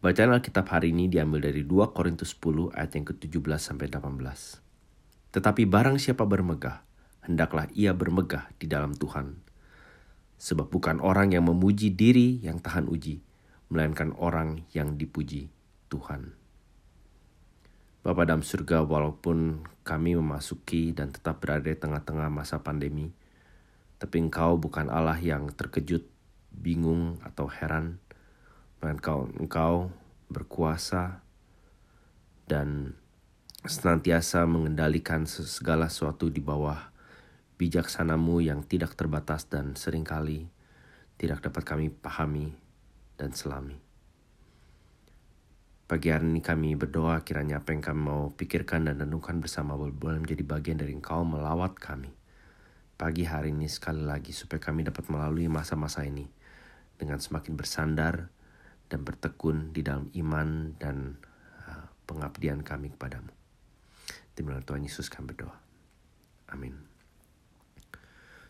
Bacaan Alkitab hari ini diambil dari 2 Korintus 10 ayat yang ke-17 sampai 18. Tetapi barang siapa bermegah, hendaklah ia bermegah di dalam Tuhan. Sebab bukan orang yang memuji diri yang tahan uji, melainkan orang yang dipuji Tuhan. Bapa dalam surga, walaupun kami memasuki dan tetap berada di tengah-tengah masa pandemi, tapi engkau bukan Allah yang terkejut, bingung, atau heran, melainkan engkau berkuasa dan senantiasa mengendalikan segala sesuatu di bawah bijaksanamu yang tidak terbatas dan sering kali tidak dapat kami pahami dan selami. Pagi hari ini kami berdoa kiranya apa yang kami mau pikirkan dan renungkan bersama boleh menjadi bagian dari engkau melawat kami. Pagi hari ini sekali lagi supaya kami dapat melalui masa-masa ini dengan semakin bersandar dan bertekun di dalam iman dan uh, pengabdian kami kepadamu. Demi Tuhan Yesus kami berdoa. Amin.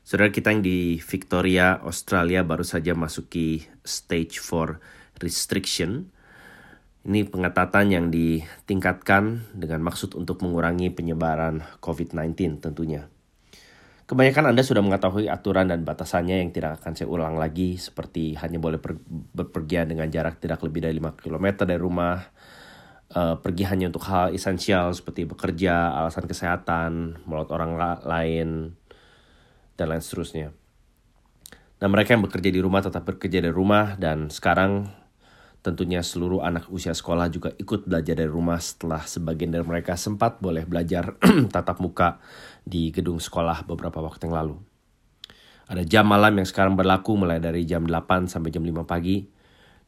Saudara kita yang di Victoria, Australia baru saja masuki stage 4 restriction. Ini pengetatan yang ditingkatkan dengan maksud untuk mengurangi penyebaran COVID-19 tentunya. Kebanyakan Anda sudah mengetahui aturan dan batasannya yang tidak akan saya ulang lagi seperti hanya boleh per, berpergian dengan jarak tidak lebih dari 5 km dari rumah, uh, pergi hanya untuk hal esensial seperti bekerja, alasan kesehatan, melalui orang la lain, dan lain seterusnya. Nah mereka yang bekerja di rumah tetap bekerja dari rumah dan sekarang Tentunya seluruh anak usia sekolah juga ikut belajar dari rumah setelah sebagian dari mereka sempat boleh belajar tatap muka di gedung sekolah beberapa waktu yang lalu. Ada jam malam yang sekarang berlaku mulai dari jam 8 sampai jam 5 pagi.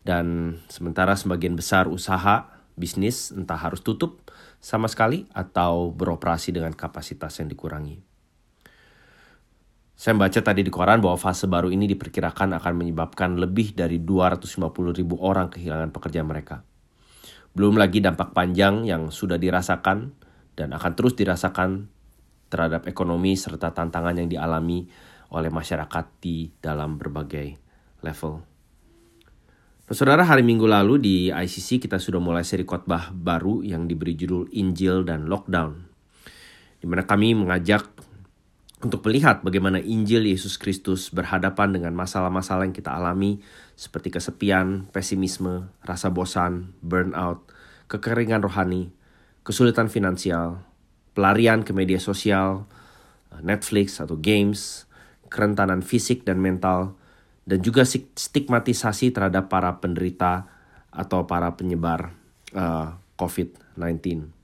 Dan sementara sebagian besar usaha, bisnis entah harus tutup sama sekali atau beroperasi dengan kapasitas yang dikurangi. Saya baca tadi di koran bahwa fase baru ini diperkirakan akan menyebabkan lebih dari 250 ribu orang kehilangan pekerjaan mereka. Belum lagi dampak panjang yang sudah dirasakan dan akan terus dirasakan terhadap ekonomi serta tantangan yang dialami oleh masyarakat di dalam berbagai level. Nah, saudara, hari Minggu lalu di ICC kita sudah mulai seri khotbah baru yang diberi judul Injil dan Lockdown. Di mana kami mengajak untuk melihat bagaimana Injil Yesus Kristus berhadapan dengan masalah-masalah yang kita alami seperti kesepian, pesimisme, rasa bosan, burnout, kekeringan rohani, kesulitan finansial, pelarian ke media sosial, Netflix atau games, kerentanan fisik dan mental, dan juga stigmatisasi terhadap para penderita atau para penyebar uh, COVID-19.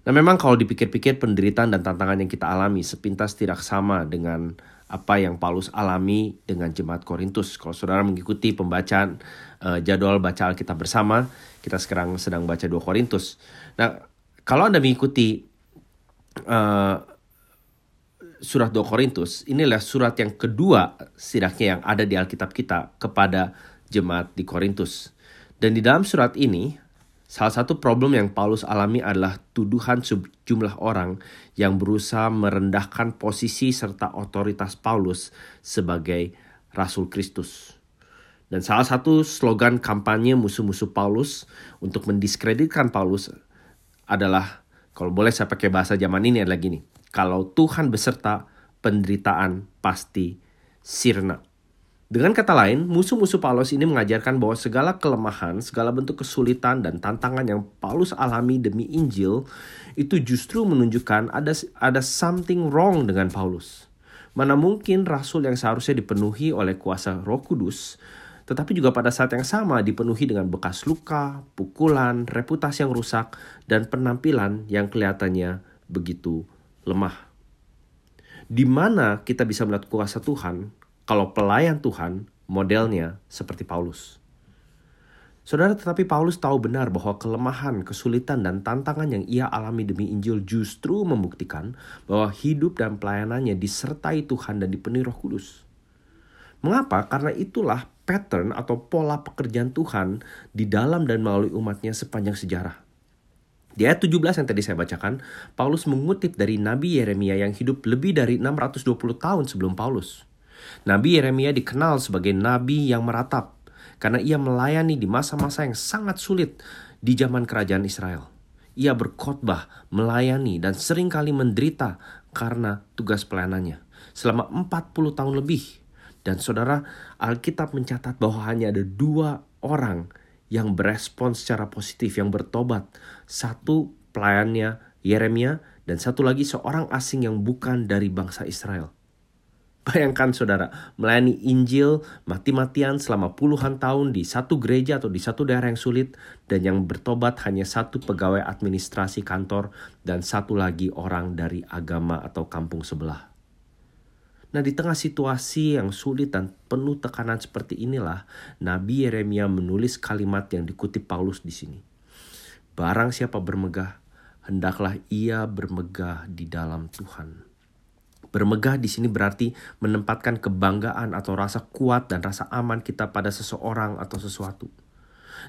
Nah memang kalau dipikir-pikir penderitaan dan tantangan yang kita alami sepintas tidak sama dengan apa yang Paulus alami dengan jemaat Korintus. Kalau saudara mengikuti pembacaan uh, jadwal baca Alkitab bersama, kita sekarang sedang baca 2 Korintus. Nah, kalau Anda mengikuti uh, surat 2 Korintus, inilah surat yang kedua setidaknya yang ada di Alkitab kita kepada jemaat di Korintus. Dan di dalam surat ini Salah satu problem yang Paulus alami adalah tuduhan sejumlah orang yang berusaha merendahkan posisi serta otoritas Paulus sebagai Rasul Kristus. Dan salah satu slogan kampanye musuh-musuh Paulus untuk mendiskreditkan Paulus adalah, kalau boleh saya pakai bahasa zaman ini adalah gini, kalau Tuhan beserta, penderitaan pasti sirna. Dengan kata lain, musuh-musuh Paulus ini mengajarkan bahwa segala kelemahan, segala bentuk kesulitan dan tantangan yang Paulus alami demi Injil itu justru menunjukkan ada ada something wrong dengan Paulus. Mana mungkin rasul yang seharusnya dipenuhi oleh kuasa Roh Kudus, tetapi juga pada saat yang sama dipenuhi dengan bekas luka, pukulan, reputasi yang rusak, dan penampilan yang kelihatannya begitu lemah. Di mana kita bisa melihat kuasa Tuhan kalau pelayan Tuhan modelnya seperti Paulus. Saudara, tetapi Paulus tahu benar bahwa kelemahan, kesulitan, dan tantangan yang ia alami demi Injil justru membuktikan bahwa hidup dan pelayanannya disertai Tuhan dan dipenuhi roh kudus. Mengapa? Karena itulah pattern atau pola pekerjaan Tuhan di dalam dan melalui umatnya sepanjang sejarah. Di ayat 17 yang tadi saya bacakan, Paulus mengutip dari Nabi Yeremia yang hidup lebih dari 620 tahun sebelum Paulus. Nabi Yeremia dikenal sebagai nabi yang meratap karena ia melayani di masa-masa yang sangat sulit di zaman kerajaan Israel. Ia berkhotbah, melayani, dan sering kali menderita karena tugas pelayanannya selama 40 tahun lebih. Dan saudara, Alkitab mencatat bahwa hanya ada dua orang yang berespon secara positif, yang bertobat. Satu pelayannya Yeremia dan satu lagi seorang asing yang bukan dari bangsa Israel. Bayangkan saudara, melayani Injil mati-matian selama puluhan tahun di satu gereja atau di satu daerah yang sulit dan yang bertobat hanya satu pegawai administrasi kantor dan satu lagi orang dari agama atau kampung sebelah. Nah di tengah situasi yang sulit dan penuh tekanan seperti inilah Nabi Yeremia menulis kalimat yang dikutip Paulus di sini. Barang siapa bermegah, hendaklah ia bermegah di dalam Tuhan. Bermegah di sini berarti menempatkan kebanggaan atau rasa kuat dan rasa aman kita pada seseorang atau sesuatu.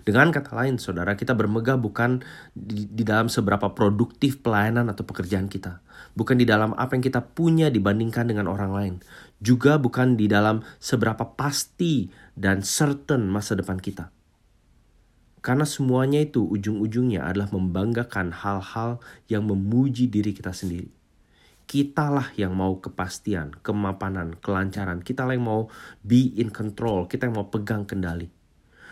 Dengan kata lain, saudara, kita bermegah bukan di, di, dalam seberapa produktif pelayanan atau pekerjaan kita, bukan di dalam apa yang kita punya dibandingkan dengan orang lain, juga bukan di dalam seberapa pasti dan certain masa depan kita. Karena semuanya itu ujung-ujungnya adalah membanggakan hal-hal yang memuji diri kita sendiri kitalah yang mau kepastian, kemapanan, kelancaran. Kita yang mau be in control, kita yang mau pegang kendali.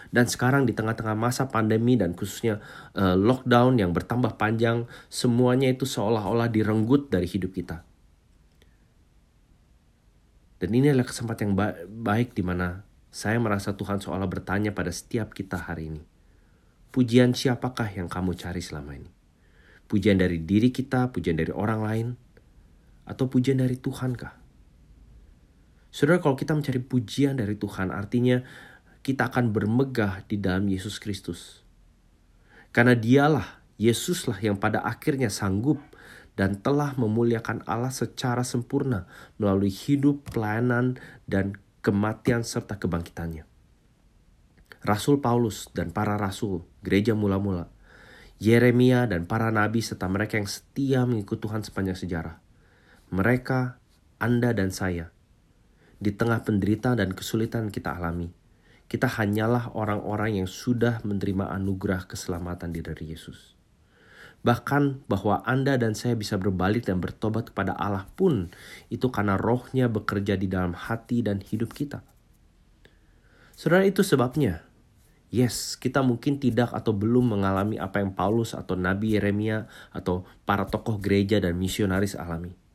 Dan sekarang di tengah-tengah masa pandemi dan khususnya uh, lockdown yang bertambah panjang, semuanya itu seolah-olah direnggut dari hidup kita. Dan ini adalah kesempatan yang ba baik di mana saya merasa Tuhan seolah bertanya pada setiap kita hari ini. Pujian siapakah yang kamu cari selama ini? Pujian dari diri kita, pujian dari orang lain, atau pujian dari Tuhan kah? Saudara, kalau kita mencari pujian dari Tuhan, artinya kita akan bermegah di dalam Yesus Kristus. Karena dialah, Yesuslah yang pada akhirnya sanggup dan telah memuliakan Allah secara sempurna melalui hidup, pelayanan, dan kematian serta kebangkitannya. Rasul Paulus dan para rasul, gereja mula-mula, Yeremia dan para nabi serta mereka yang setia mengikut Tuhan sepanjang sejarah mereka, Anda dan saya. Di tengah penderitaan dan kesulitan kita alami, kita hanyalah orang-orang yang sudah menerima anugerah keselamatan dari Yesus. Bahkan bahwa Anda dan saya bisa berbalik dan bertobat kepada Allah pun itu karena rohnya bekerja di dalam hati dan hidup kita. Saudara itu sebabnya, yes kita mungkin tidak atau belum mengalami apa yang Paulus atau Nabi Yeremia atau para tokoh gereja dan misionaris alami.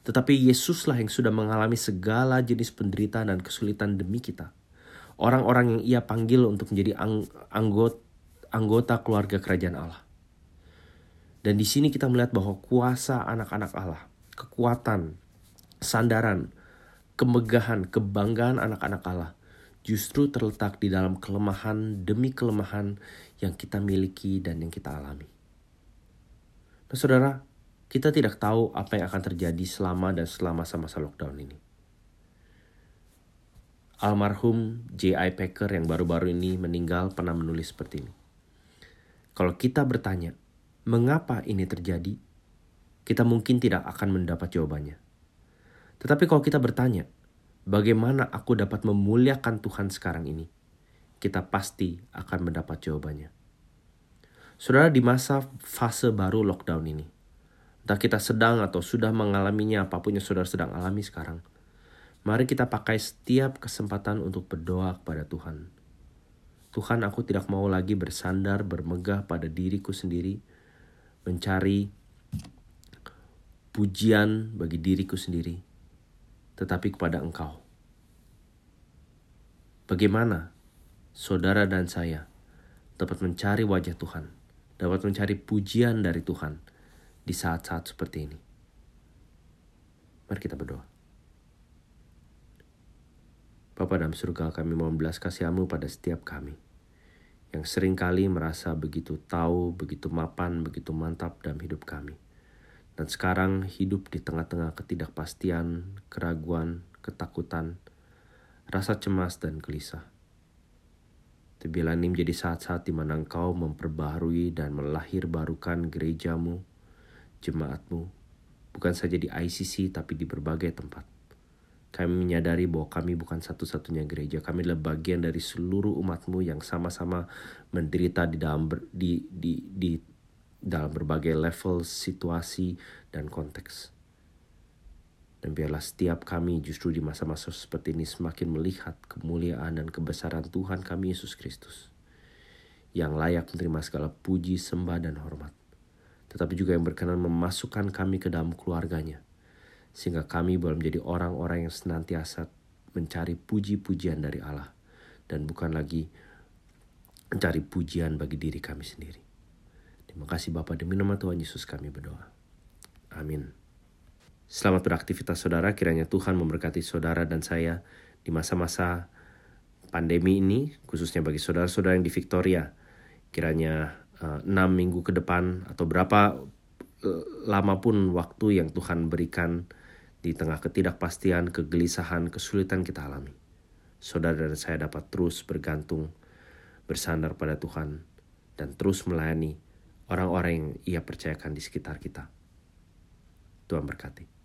Tetapi Yesuslah yang sudah mengalami segala jenis penderitaan dan kesulitan demi kita. Orang-orang yang ia panggil untuk menjadi anggota, anggota keluarga kerajaan Allah. Dan di sini kita melihat bahwa kuasa anak-anak Allah, kekuatan, sandaran, kemegahan, kebanggaan anak-anak Allah justru terletak di dalam kelemahan demi kelemahan yang kita miliki dan yang kita alami. Nah, saudara, kita tidak tahu apa yang akan terjadi selama dan selama masa-masa lockdown ini. Almarhum J.I. Packer yang baru-baru ini meninggal pernah menulis seperti ini. Kalau kita bertanya, mengapa ini terjadi? Kita mungkin tidak akan mendapat jawabannya. Tetapi kalau kita bertanya, bagaimana aku dapat memuliakan Tuhan sekarang ini? Kita pasti akan mendapat jawabannya. Saudara, di masa fase baru lockdown ini, kita sedang atau sudah mengalaminya apa pun yang saudara sedang alami sekarang. Mari kita pakai setiap kesempatan untuk berdoa kepada Tuhan. Tuhan aku tidak mau lagi bersandar bermegah pada diriku sendiri. Mencari pujian bagi diriku sendiri. Tetapi kepada engkau. Bagaimana saudara dan saya dapat mencari wajah Tuhan. Dapat mencari pujian dari Tuhan di saat-saat seperti ini. Mari kita berdoa. Bapa dalam surga kami mohon belas kasihamu pada setiap kami yang sering kali merasa begitu tahu, begitu mapan, begitu mantap dalam hidup kami. Dan sekarang hidup di tengah-tengah ketidakpastian, keraguan, ketakutan, rasa cemas dan gelisah. Tapi ini menjadi saat-saat di mana engkau memperbaharui dan melahir barukan gerejamu, jemaatmu, bukan saja di ICC tapi di berbagai tempat. Kami menyadari bahwa kami bukan satu-satunya gereja. Kami adalah bagian dari seluruh umatmu yang sama-sama menderita di dalam ber, di, di, di dalam berbagai level situasi dan konteks. Dan biarlah setiap kami justru di masa-masa seperti ini semakin melihat kemuliaan dan kebesaran Tuhan kami Yesus Kristus. Yang layak menerima segala puji, sembah, dan hormat. Tetapi juga yang berkenan memasukkan kami ke dalam keluarganya sehingga kami boleh menjadi orang-orang yang senantiasa mencari puji-pujian dari Allah dan bukan lagi mencari pujian bagi diri kami sendiri. Terima kasih Bapak demi nama Tuhan Yesus kami berdoa. Amin. Selamat beraktivitas saudara, kiranya Tuhan memberkati saudara dan saya di masa-masa pandemi ini, khususnya bagi saudara-saudara yang di Victoria. Kiranya enam minggu ke depan atau berapa uh, lama pun waktu yang Tuhan berikan di tengah ketidakpastian, kegelisahan, kesulitan kita alami. Saudara dan saya dapat terus bergantung, bersandar pada Tuhan, dan terus melayani orang-orang yang ia percayakan di sekitar kita. Tuhan berkati.